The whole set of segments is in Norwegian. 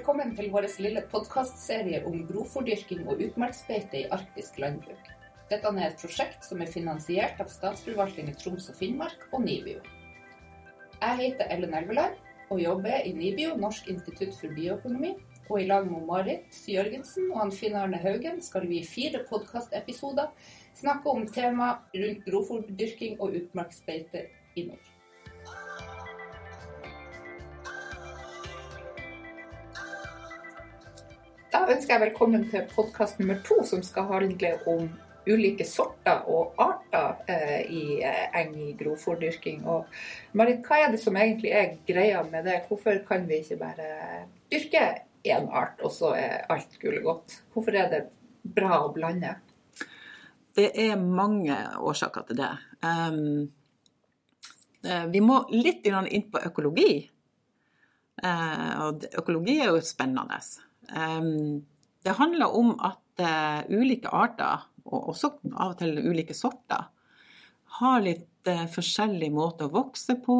Velkommen til vår lille podkastserie om grovfòrdyrking og utmarksbeite i arktisk landbruk. Dette er et prosjekt som er finansiert av Statsforvaltningen Troms og Finnmark og NIBIO. Jeg heter Ellen Elveland og jobber i NIBIO, Norsk institutt for bioøkonomi. Og i lag med Marit Jørgensen og Finn Arne Haugen skal vi i fire podkastepisoder snakke om tema rundt grovfòrdyrking og utmarksbeite i nord. Da ønsker jeg velkommen til podkast nummer to, som skal handle om ulike sorter og arter eh, i eh, eng i grovfòrdyrking. Marit, hva er det som egentlig er greia med det? Hvorfor kan vi ikke bare dyrke én art, og så er alt gullet godt? Hvorfor er det bra å blande? Det er mange årsaker til det. Um, vi må litt inn på økologi. Uh, og økologi er jo spennende. Um, det handler om at uh, ulike arter, og også av og til ulike sorter, har litt uh, forskjellig måte å vokse på.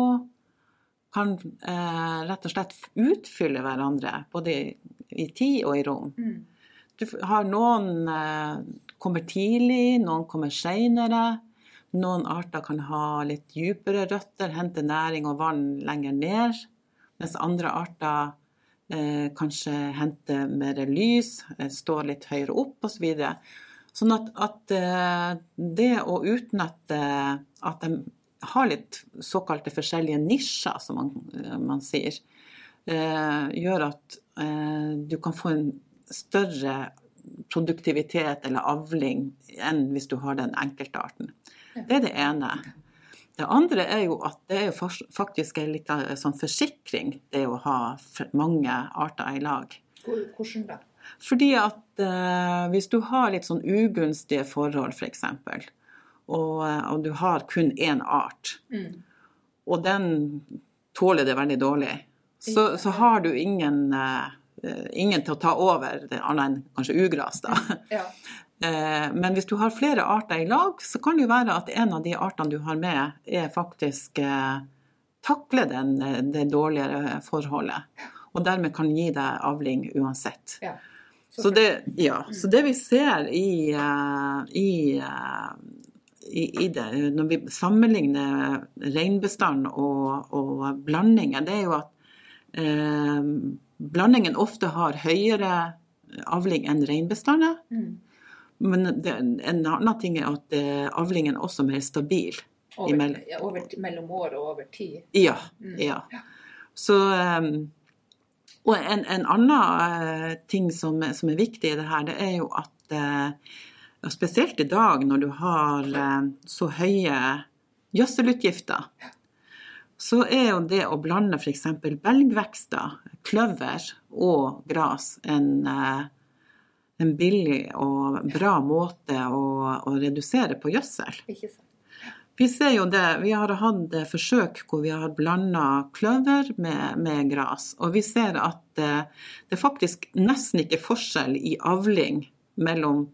Kan rett og slett utfylle hverandre, både i, tid og i rom. Mm. Du har noen kommer tidlig, noen kommer seinere. Noen arter kan ha litt dypere røtter, hente næring og vann lenger ned. Mens andre arter eh, kanskje hente mer lys, stå litt høyere opp osv. Så sånn at, at eh, det å utnytte at de har litt såkalte forskjellige nisjer, som man, eh, man sier, eh, gjør at eh, du kan få en større produktivitet eller avling enn hvis du har den enkeltarten. Det er det ene. Det andre er jo at det er faktisk en liten sånn forsikring, det å ha mange arter i lag. Hvordan da? Fordi at eh, hvis du har litt sånn ugunstige forhold, f.eks., for og, og du har kun én art, mm. og den tåler det veldig dårlig, så, så har du ingen eh, Eh, ingen til å ta over, annet enn kanskje ugras. da. Ja. Eh, men hvis du har flere arter i lag, så kan det jo være at en av de artene du har med, er faktisk eh, takler den, det dårligere forholdet. Og dermed kan gi deg avling uansett. Ja. Så, så, det, ja, så, det, vi ser i, i, i, i det, når vi sammenligner reinbestand og, og blandinger, det er jo at eh, blandingen ofte har høyere avling enn reinbestander. Mm. Men det, en annen ting er at eh, avlingen er også mer stabil. Over, imellom, ja, over, mellom år og over tid? Ja. Mm. ja. Så, um, og en, en annen uh, ting som, som, er viktig i det her, det er jo at uh, spesielt i dag når du har uh, så høye gjødselutgifter, så er jo det å blande f.eks. belgvekster, kløver og gras en, eh, en, billig og bra måte å, å redusere på gjødsel. Vi ser jo det, vi har hatt forsøk hvor vi har blanda kløver med, med, gras. Og vi ser at det, det faktisk nesten ikke er forskjell i avling mellom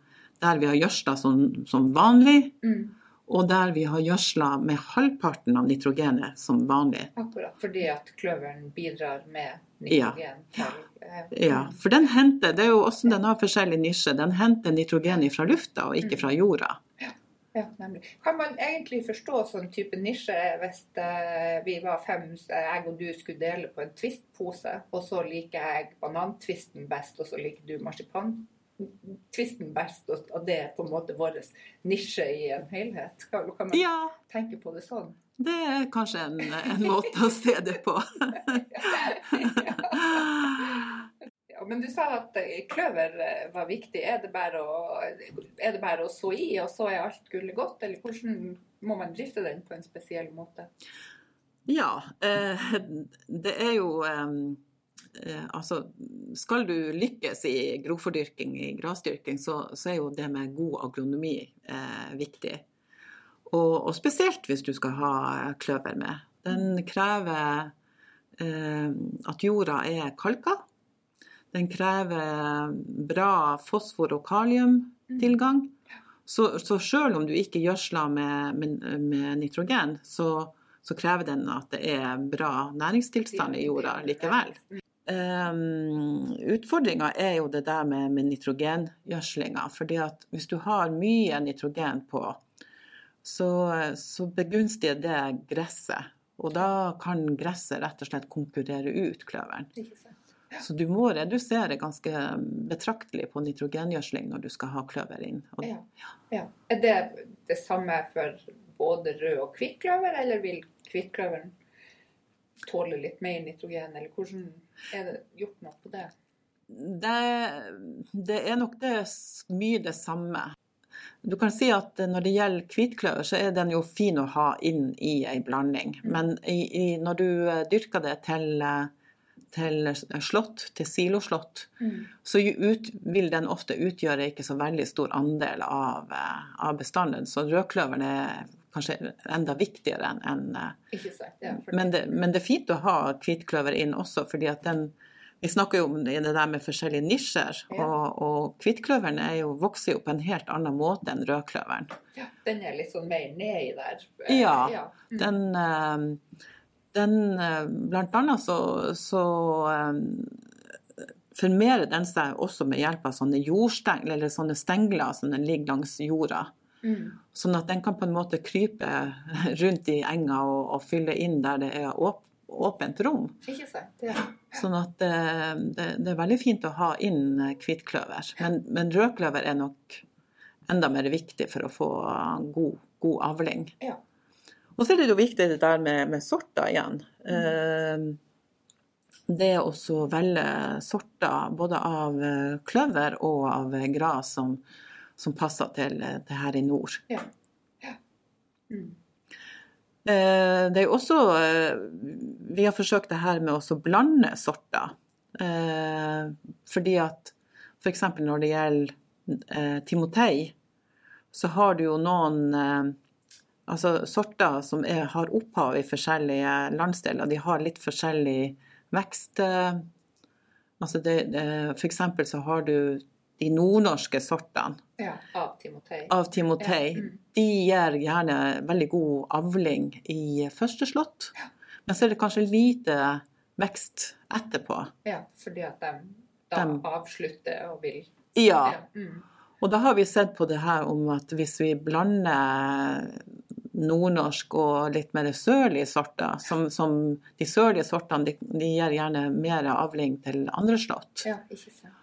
der vi har gjødsla som, som vanlig, mm og der vi har gjødsla med halvparten av nitrogenet som vanlig. Akkurat, fordi at kløveren bidrar med nitrogen? Ja. ja, for den henter, det er jo også den har forskjellig nisje, den henter nitrogen fra lufta og ikke fra jorda. Ja. Ja, nemlig. Kan man egentlig forstå sånn type nisje hvis uh, vi var fem, jeg og du skulle dele på en Twist-pose, og så liker jeg banantvisten best, og så liker du marsipan tvisten best, og det er på en måte vår nisje i en helhet? Kan, kan man ja. tenke på det sånn? Det er kanskje en, en måte å se det på. ja, men du sa at eh, kløver eh, var viktig. Er det, bare å, er det bare å så i, og så er alt gullet godt? Eller hvordan må man drifte den på en spesiell måte? Ja, eh, det er jo eh, Eh, altså, skal du lykkes i grovfordyrking, i grasdyrking, så, så, er jo det med god agronomi eh, viktig. Og, og, spesielt hvis du skal ha kløver med. Den krever eh, at jorda er kalka. Den krever bra fosfor- og kaliumtilgang. Så, så sjøl om du ikke gjødsler med, med, med nitrogen, så, så krever den at det er bra næringstilstand i jorda likevel. Um, Utfordringa er jo det der med, med nitrogengjødslinga. fordi at hvis du har mye nitrogen på, så, så begunstiger det gresset. Og da kan gresset rett og slett konkurrere ut kløveren. Så du må redusere ganske betraktelig på nitrogengjødsling når du skal ha kløver inn. Ja. Ja. Er det det samme for både rød og kvikkkløver, eller vil hvittkløveren tåle litt mer nitrogen, eller hvordan er det gjort noe på det? Det, det er nok det, mye det samme. Du kan si at når det gjelder hvitkløver, så er den jo fin å ha inn i ei blanding. Mm. Men i, i, når du eh, dyrker det til, til slått, til siloslått, mm. så ut, vil den ofte utgjøre ikke så veldig stor andel av, eh, av bestanden. Så rødkløveren er kanskje enda viktigere enn en, eh, ja, men, men, det, er fint å ha hvitkløver inn også, fordi at den vi snakker jo om det der med forskjellige nisjer, ja. og, og hvittkløveren vokser jo på en helt annen måte enn rødkløveren. Ja, den er litt sånn mer nedi der. Ja. ja. Mm. Den, eh, den, eh, Blant annet så, så formerer den seg også med hjelp av sånne jordstengler, eller sånne stengler som den ligger langs jorda. Mm. Sånn at den kan på en måte krype rundt i enga og, og fylle inn der det er åp åpent rom. Ikke sant, ja. Sånn at det, det, det, er veldig fint å ha inn hvittkløver. Men, men rødkløver er nok enda mer viktig for å få god, god avling. Ja. Og så er det jo viktig det der med, med sorter igjen. Mm. Det å velge sorter både av kløver og av gras som, som passer til det her i nord. Ja. ja. Mm. Eh, det er jo også eh, Vi har forsøkt det her med å blande sorter. Eh, fordi at f.eks. når det gjelder timotei, så har du jo noen altså sorter som er, har opphav i forskjellige landsdeler. De har litt forskjellig vekst. Altså det, det, for eksempel så har du de nordnorske sortene ja, av timotei, av timotei ja, mm. de gir gjerne veldig god avling i første slått. Ja. Men så er det kanskje lite vekst etterpå. Ja, fordi at de da de, avslutter og vil Ja. Mm. Og da har vi sett på det her om at hvis vi blander nordnorsk og litt mer sørlige sorter, som, som de sørlige sortene de, de, gir gjerne mer avling til andre slått. Ja, ikke sant.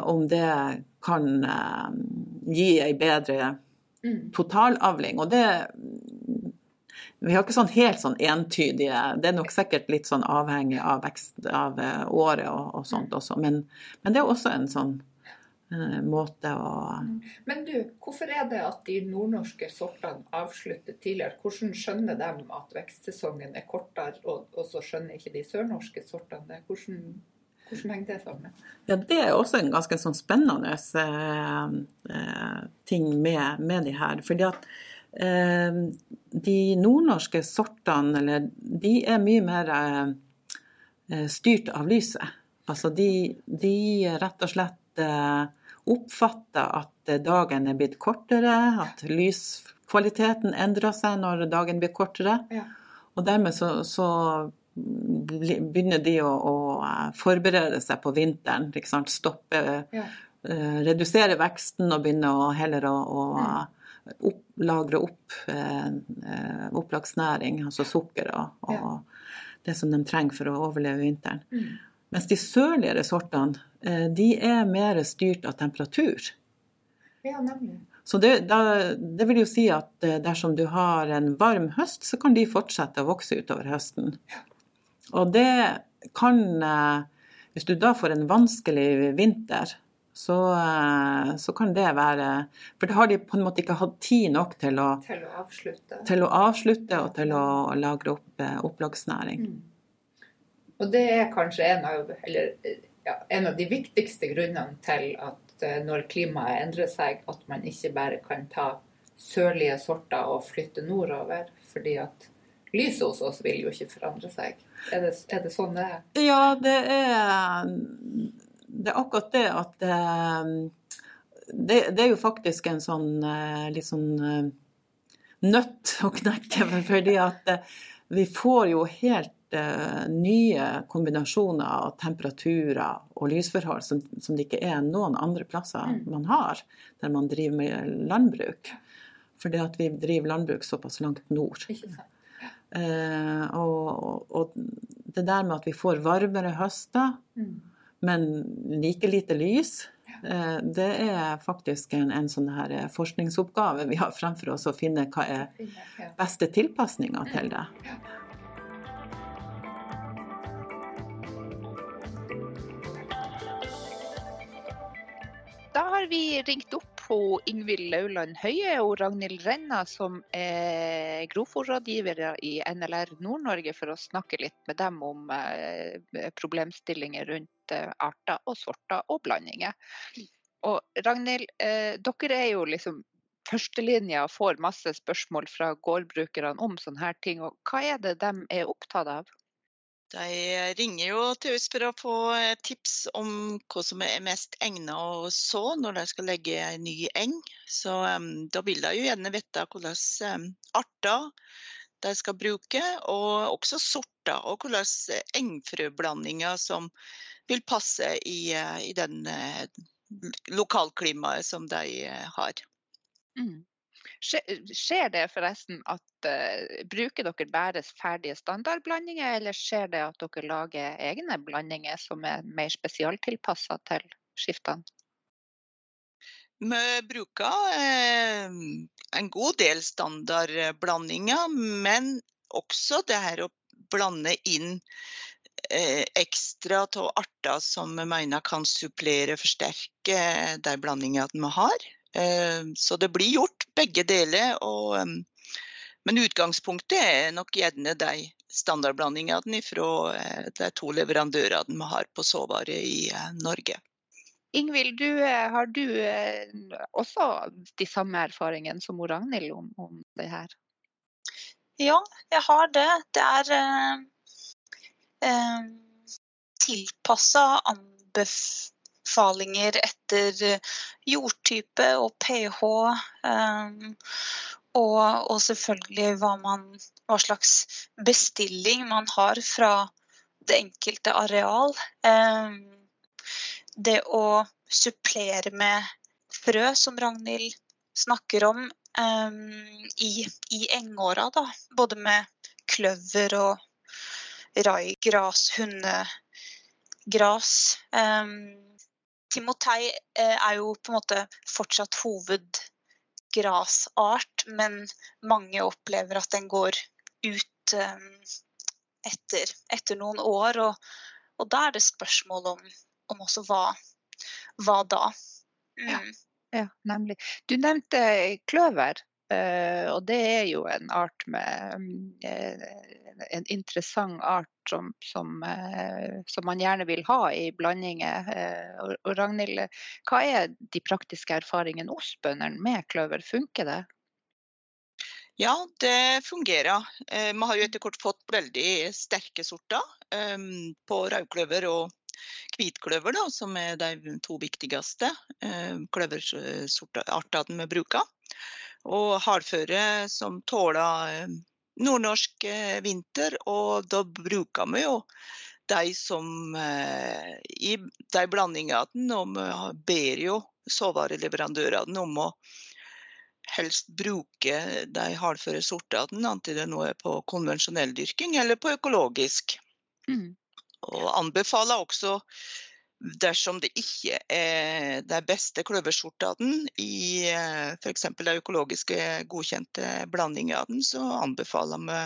Om det kan eh, gi ei bedre mm. totalavling. Og det Vi har ikke sånn helt sånn entydige Det er nok sikkert litt sånn avhengig av vekst av eh, året og, og sånt også, men, men, det er også en sånn måte å mm. Men du, hvorfor er det at de nordnorske sortene avslutter tidligere? Hvordan skjønner de at vekstsesongen er kortere, og, og så skjønner ikke de sørnorske sortene det? Hvordan hvordan henger det sammen? Ja, Det er også en ganske sånn spennende eh, eh, ting med, med de her. fordi at eh, de nordnorske sortene, eller de er mye mer eh, styrt av lyset. Altså de, de rett og slett eh, oppfatter at dagen er blitt kortere, at lyskvaliteten endrer seg når dagen blir kortere. Ja. Og dermed så, så begynner de å, å, eh, forberede seg på vinteren. Stoppe, ja. uh, redusere veksten og begynne å heller å, å opp, lagre opp uh, opplagsnæring, altså sukker og, og ja. det som de trenger for å overleve vinteren. Mm. Mens de sørligere sortene, uh, de er mer styrt av temperatur. Ja, nemlig. Så det, da, det, vil jo si at dersom du har en varm høst, så kan de fortsette å vokse utover høsten. Ja. Og det kan eh, Hvis du da får en vanskelig vinter, så, eh, så, kan det være For da har de på en måte ikke hatt tid nok til å, til å, avslutte. Til å avslutte og til å lagre opp eh, opplagsnæring. Mm. Og det er kanskje en av, eller, ja, en av de viktigste grunnene til at når klimaet endrer seg, at man ikke bare kan ta sørlige sorter og flytte nordover. fordi at lyset hos oss vil jo ikke forandre seg. Er det, er det sånn det er? Ja, det er, det er akkurat det at eh, det, det, er jo faktisk en sånn eh, litt sånn eh, nøtt å knekke. Fordi at vi får jo helt nye kombinasjoner av temperaturer og lysforhold som, som, det ikke er noen andre plasser mm. man har der man driver med landbruk. Fordi at vi driver landbruk såpass langt nord. Uh, og, og, det der med at vi får varmere høster, mm. men like lite lys, uh, det er faktisk en, en sånn her forskningsoppgave vi har fremfor oss, å finne hva er beste tilpasninga til det. Da har vi ringt opp hun Ingvild Lauland Høie og Ragnhild Renna, som er grovfòrrådgivere i NLR Nord-Norge, for å snakke litt med dem om eh, problemstillinger rundt eh, arter og sorter og blandinger. Og Ragnhild, eh, dere er jo liksom førstelinja og får masse spørsmål fra gårdbrukerne om sånne her ting. Og hva er det de er opptatt av? De ringer jo til oss for å få eh, tips om hva som er mest egnet å så når de skal legge en ny eng. Så um, da vil de jo gjerne vite hvilke um, arter de skal bruke, og også sorter. Og hvilke engfrøblandinger som vil passe i, i den uh, lokalklimaet som de har. Mm. Skjer det forresten at uh, bruker dere bare ferdige standardblandinger, eller skjer det at dere lager egne blandinger som er mer spesialtilpassa til skiftene? Vi bruker eh, en god del standardblandinger, men også det her å blande inn eh, ekstra av arter som vi mener kan supplere og forsterke de blandingene vi har. Eh, så det blir gjort begge deler. Og, men utgangspunktet er nok gjerne de standardblandingene fra eh, de to leverandørene vi har på såvare i eh, Norge. Ingvild, du, har du også de samme erfaringene som Ragnhild om, om det her? Ja, jeg har det. Det er eh, eh, tilpassa anbefalinger anbefalinger etter eh, jordtype og pH. Um, og, og, selvfølgelig hva, man, hva, slags bestilling man har fra det enkelte areal. Um, det å supplere med frø, som Ragnhild snakker om, i, i engåra. Da. Både med kløver og raigras, hundegras. Um, Timotei eh, er jo på en måte fortsatt hovedgrasart, men mange opplever at den går ut um, etter, etter, noen år. Og, og, da er det spørsmål om, om også hva, hva da. Mm. Ja, ja, nemlig. Du nevnte kløver. Uh, og det er jo en art med uh, En interessant art som, som, uh, som, man gjerne vil ha i blandinger. Og, Ragnhild, hva er de praktiske erfaringene hos bøndene med kløver? Funker det? Ja, det fungerer. Vi har jo etter hvert fått veldig sterke sorter på rødkløver og hvitkløver, da, som er de to viktigste kløverartene vi bruker og hardføre som tåler eh, nordnorsk eh, vinter. Og da bruker vi jo de som eh, i de blandingene, og vi ber jo såvareleverandørene om å helst bruke de hardføre sortene, enten det nå er på konvensjonell dyrking eller på økologisk. Mm. Og anbefaler også dersom det ikke er de beste kløversortene i eh, f.eks. de økologiske godkjente blandingene, så anbefaler vi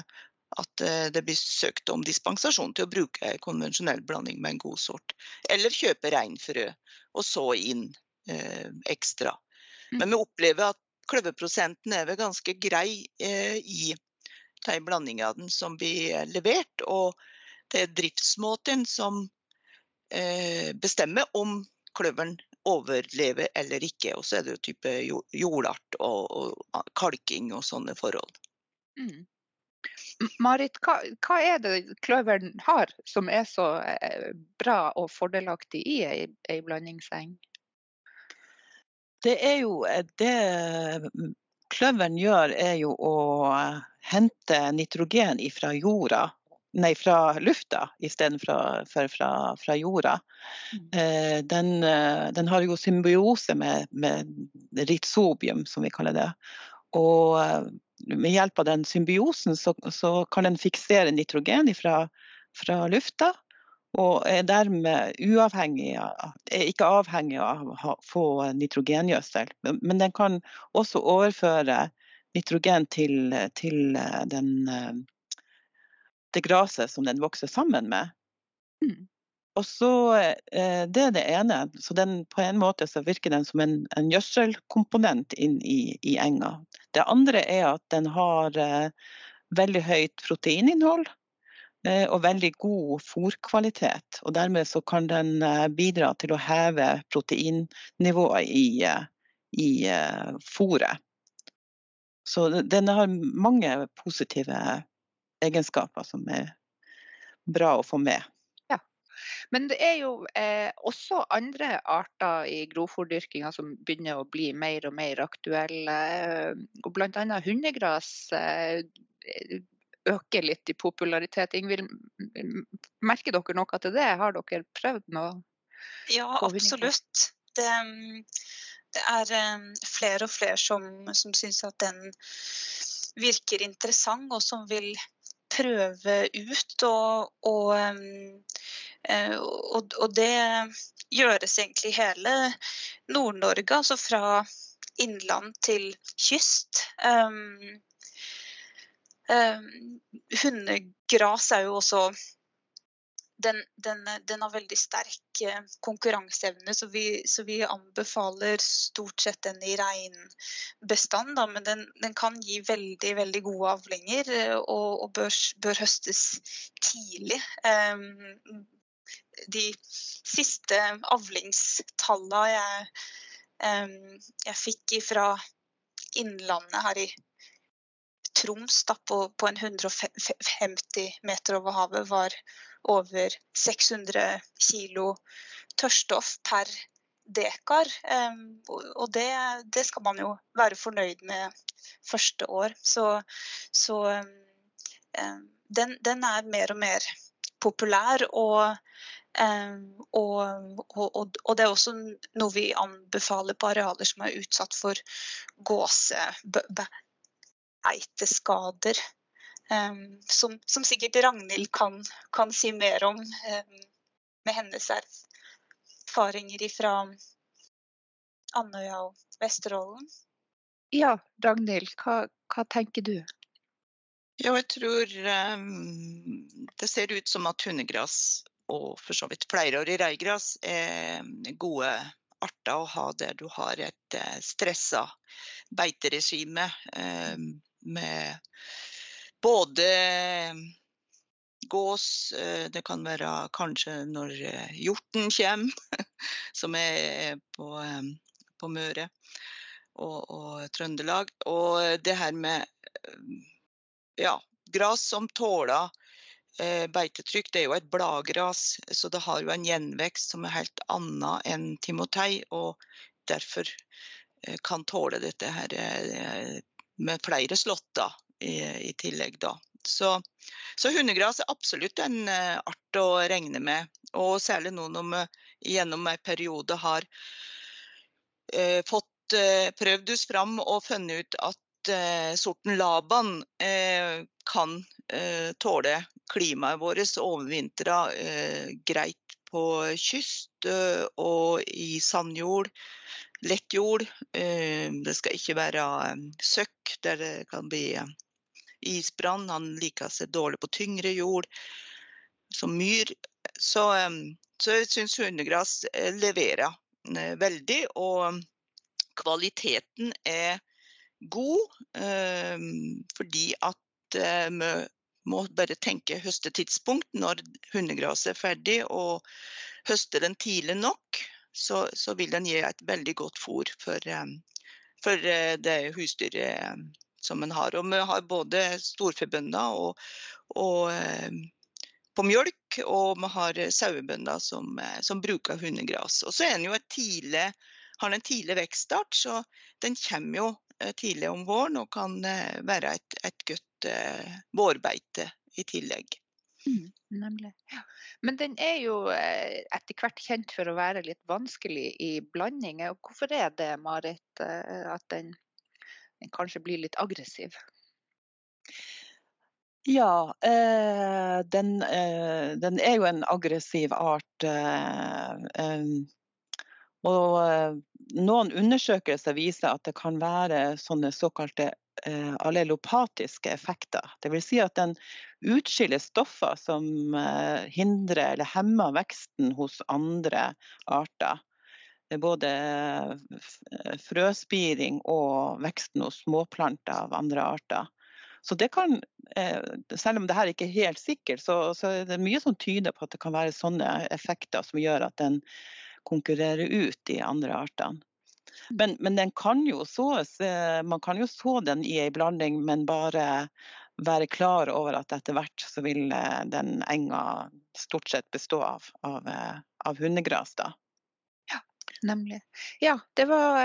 at eh, det blir søkt om dispensasjon til å bruke en konvensjonell blanding med en god sort. Eller kjøpe reinfrø og så inn eh, ekstra. Mm. Men vi opplever at kløverprosenten er vel ganske grei eh, i de blandingene som blir levert. Og det er driftsmåten som bestemme om kløveren overlever eller ikke. Og så er det jo type jordart og, og kalking og sånne forhold. Mm. Marit, hva, hva, er det kløveren har som er så eh, bra og fordelaktig i ei, ei blandingseng? Det er jo det kløveren gjør, er jo å hente nitrogen fra jorda, nei, fra lufta istedenfor fra, fra, fra jorda, eh, den, eh, den, har jo symbiose med, med ritsobium, som vi kaller det. Og eh, med hjelp av den symbiosen så, så kan den fiksere nitrogen fra, fra lufta og er dermed uavhengig av, er ikke avhengig av å få nitrogengjødsel. Men den kan også overføre nitrogen til, til den, det gresset som den vokser sammen med. Mm. Og så, eh, Det er det ene. så den, På en måte så virker den som en, en gjødselkomponent inn i, i, enga. Det andre er at den har eh, veldig høyt proteininnhold. Eh, og veldig god fôrkvalitet. Og dermed så kan den eh, bidra til å heve proteinnivået i, i fôret. Så den har mange positive egenskaper som er bra å få med. Ja. Men det er jo eh, også andre arter i grovfòrdyrkinga som begynner å bli mer og mer aktuelle. Og bl.a. hundegras eh, øker litt i popularitet. Ingvild, merker dere noe til det? Har dere prøvd noe? Ja, absolutt. Det, det er um, flere og flere som, som syns at den virker interessant, og som vil prøve ut. Og, og, um, og, og det gjøres egentlig i hele Nord-Norge, altså fra innland til kyst. Um, um, hundegras er jo også den, den, den, har veldig sterk eh, konkurranseevne, så vi, så vi, anbefaler stort sett den i reinbestand. Men den, den, kan gi veldig veldig gode avlinger eh, og, og bør, bør, høstes tidlig. Um, de siste avlingstallene jeg, jeg fikk fra Innlandet her i Troms da, på, på, en 150 meter over havet var over 600 kilo tørrstoff per dekar. Og det, det, skal man jo være fornøyd med første år. Så, så den, den, er mer og mer populær. og og, og, og, det er også noe vi anbefaler på arealer som er utsatt for gåse, beiteskader. Um, som, som, sikkert Ragnhild kan, kan, si mer om um, med hennes erfaringer fra Andøya og Vesterålen. Ja, Ragnhild, hva, hva, tenker du? Ja, jeg tror um, det ser ut som at hundegras og for så vidt flerårig reigras er gode arter å ha der du har et uh, stressa beiteregime. Um, med både gås, eh, det kan være kanskje når eh, hjorten kommer, som er på, eh, på Møre og, og, Trøndelag. Og det her med ja, gras som tåler beitetrykk, det er jo et bladgras, så det har jo en gjenvekst som er helt annen enn timotei. Og derfor kan tåle dette her med flere slåtter i, i, tillegg. Da. Så, så, hundegras er absolutt en uh, art å regne med. Og særlig nå når vi gjennom en periode har uh, fått uh, prøvd oss fram og funnet ut at sorten Laban kan tåle klimaet vårt overvintra greit på kyst og i sandjord lettjord. jord. det skal ikke være eh, søkk der det kan bli eh, isbrann. Han liker seg dårlig på tyngre jord, som myr. Så, så jeg syns hundegras leverer veldig. Og kvaliteten er god, fordi at vi må bare tenke høstetidspunkt når hundegraset er ferdig, og høste den tidlig nok så, så, vil den gi et veldig godt fôr for, eh, for eh, det husdyret eh, som en har. Og vi har både storfebønder og, og på mjølk, og vi har sauebønder som, som, bruker hundegras. Og så den tidlig, har den en tidlig vekststart, så den kommer jo tidlig om våren og kan være et, et godt vårbeite i tillegg. Mm, nemlig. Ja. Men den er jo eh, etter hvert kjent for å være litt vanskelig i blandinger. Hvorfor er det, Marit, eh, at den, den kanskje blir litt aggressiv? Ja, eh, den, eh, den, er jo en aggressiv art. Eh, og noen undersøkelser viser at det kan være sånne såkalte Eh, allelopatiske effekter. Dvs. Si at den utskiller stoffer som eh, hindrer eller hemmer veksten hos andre arter. Både eh, frøspiring og veksten hos småplanter av andre arter. Så det kan, Selv om dette ikke er helt sikkert, så, så er det mye som tyder på at det kan være sånne effekter som gjør at den konkurrerer ut de andre artene. Men, men, den kan jo sås. Eh, man kan jo så den i ei blanding, men bare være klar over at etter hvert så vil eh, den enga stort sett bestå av, av, eh, av hundegras. da. Ja, nemlig. Ja, det var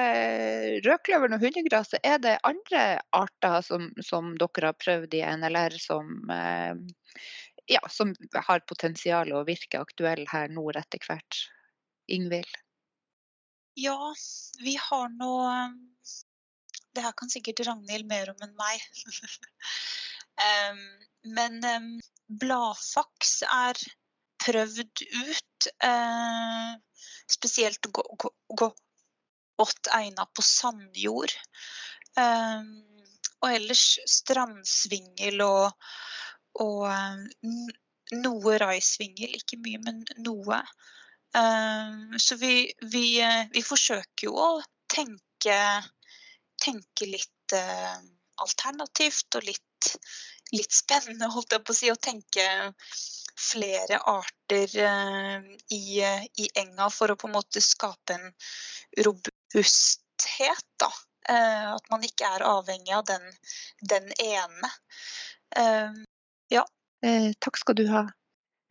rødkløveren og hundegraset. Er det andre arter som, som, dere har prøvd i NLR som, ja, som har potensial å virke aktuelle her nord etter hvert? Ingvild? Ja, vi har nå Det her kan sikkert Ragnhild mer om enn meg. Men bladfaks er prøvd ut. Uh, spesielt godt egnet på sandjord. Og ellers strandsvingel og, og noe raisvingel. Ikke mye, men noe. Ehm, så vi, vi, eh, vi, forsøker jo å tenke, tenke litt eh, alternativt og litt, litt, spennende, holdt jeg på å si. Og tenke flere arter eh, i, i, enga for å på en måte skape en robusthet. Da. At man ikke er avhengig av den, den ene. Ehm, ja. Takk skal du ha.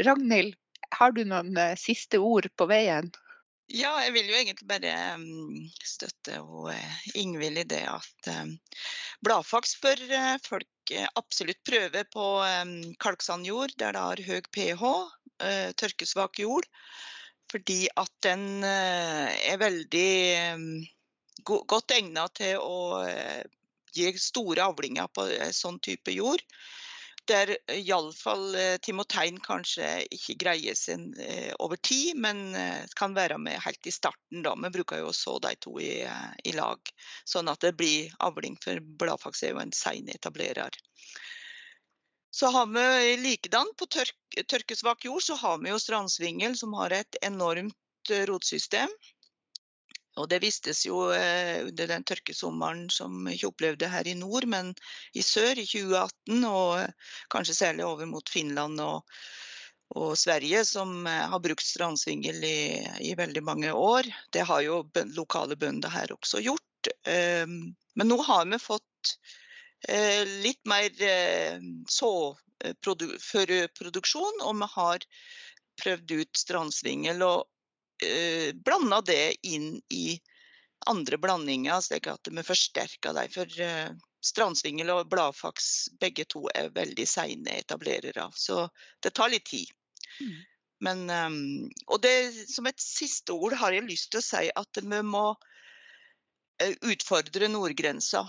Ragnhild, har du noen eh, siste ord på veien? Ja, jeg vil jo egentlig bare um, støtte uh, Ingvild i det at um, bladfaks bør folk absolutt prøve på kalksandjord der det har høy pH, tørkesvak jord. Fordi at den er veldig godt egnet til å gi store avlinger på sånn type jord der iallfall eh, Timotein kanskje ikke greier seg eh, over tid, men eh, kan være med helt i starten. da. Vi bruker jo å så de to i, i, lag, sånn at det blir avling, for bladfaks er jo en sein etablerer. Så har vi likedan på tørk, tørkesvak jord så har vi jo strandsvingel, som har et enormt rotsystem. Og det vistes jo eh, under den tørkesommeren som vi ikke opplevde her i nord, men i sør i 2018, og eh, kanskje særlig over mot Finland og, og Sverige, som eh, har brukt strandsvingel i, i, veldig mange år. Det har jo lokale bønder her også gjort. Ehm, men nå har vi fått litt mer såproduksjon, og vi har prøvd ut strandsvingel. og eh, blanda det inn i andre blandinger, slik at vi forsterker dem. For eh, strandsvingel og bladfaks begge to er veldig seine etablerere. Så det tar litt tid. Mm. Men, um, og det, som et siste ord har jeg lyst til å si at vi må uh, utfordre nordgrensa.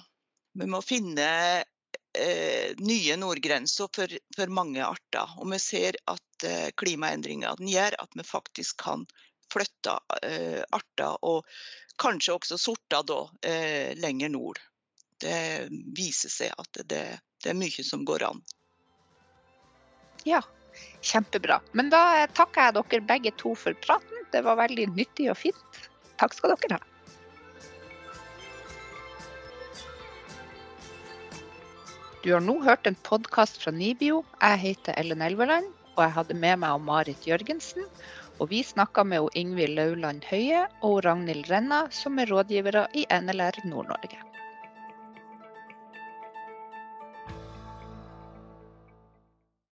Vi må finne uh, nye nordgrenser for, for, mange arter. Og vi ser at uh, klimaendringene gjør at vi faktisk kan flytta eh, arter, og kanskje også sorter da, eh, lenger nord. Det viser seg at det, det, er mye som går an. Ja, kjempebra. Men da takker jeg dere begge to for praten. Det var veldig nyttig og fint. Takk skal dere ha. Du har nå hørt en podkast fra Nibio. Jeg heter Ellen Elveland, og jeg hadde med meg Marit Jørgensen. Og vi snakka med Ingvild Lauland Høie og Ragnhild Renna, som er rådgivere i NLR Nord-Norge.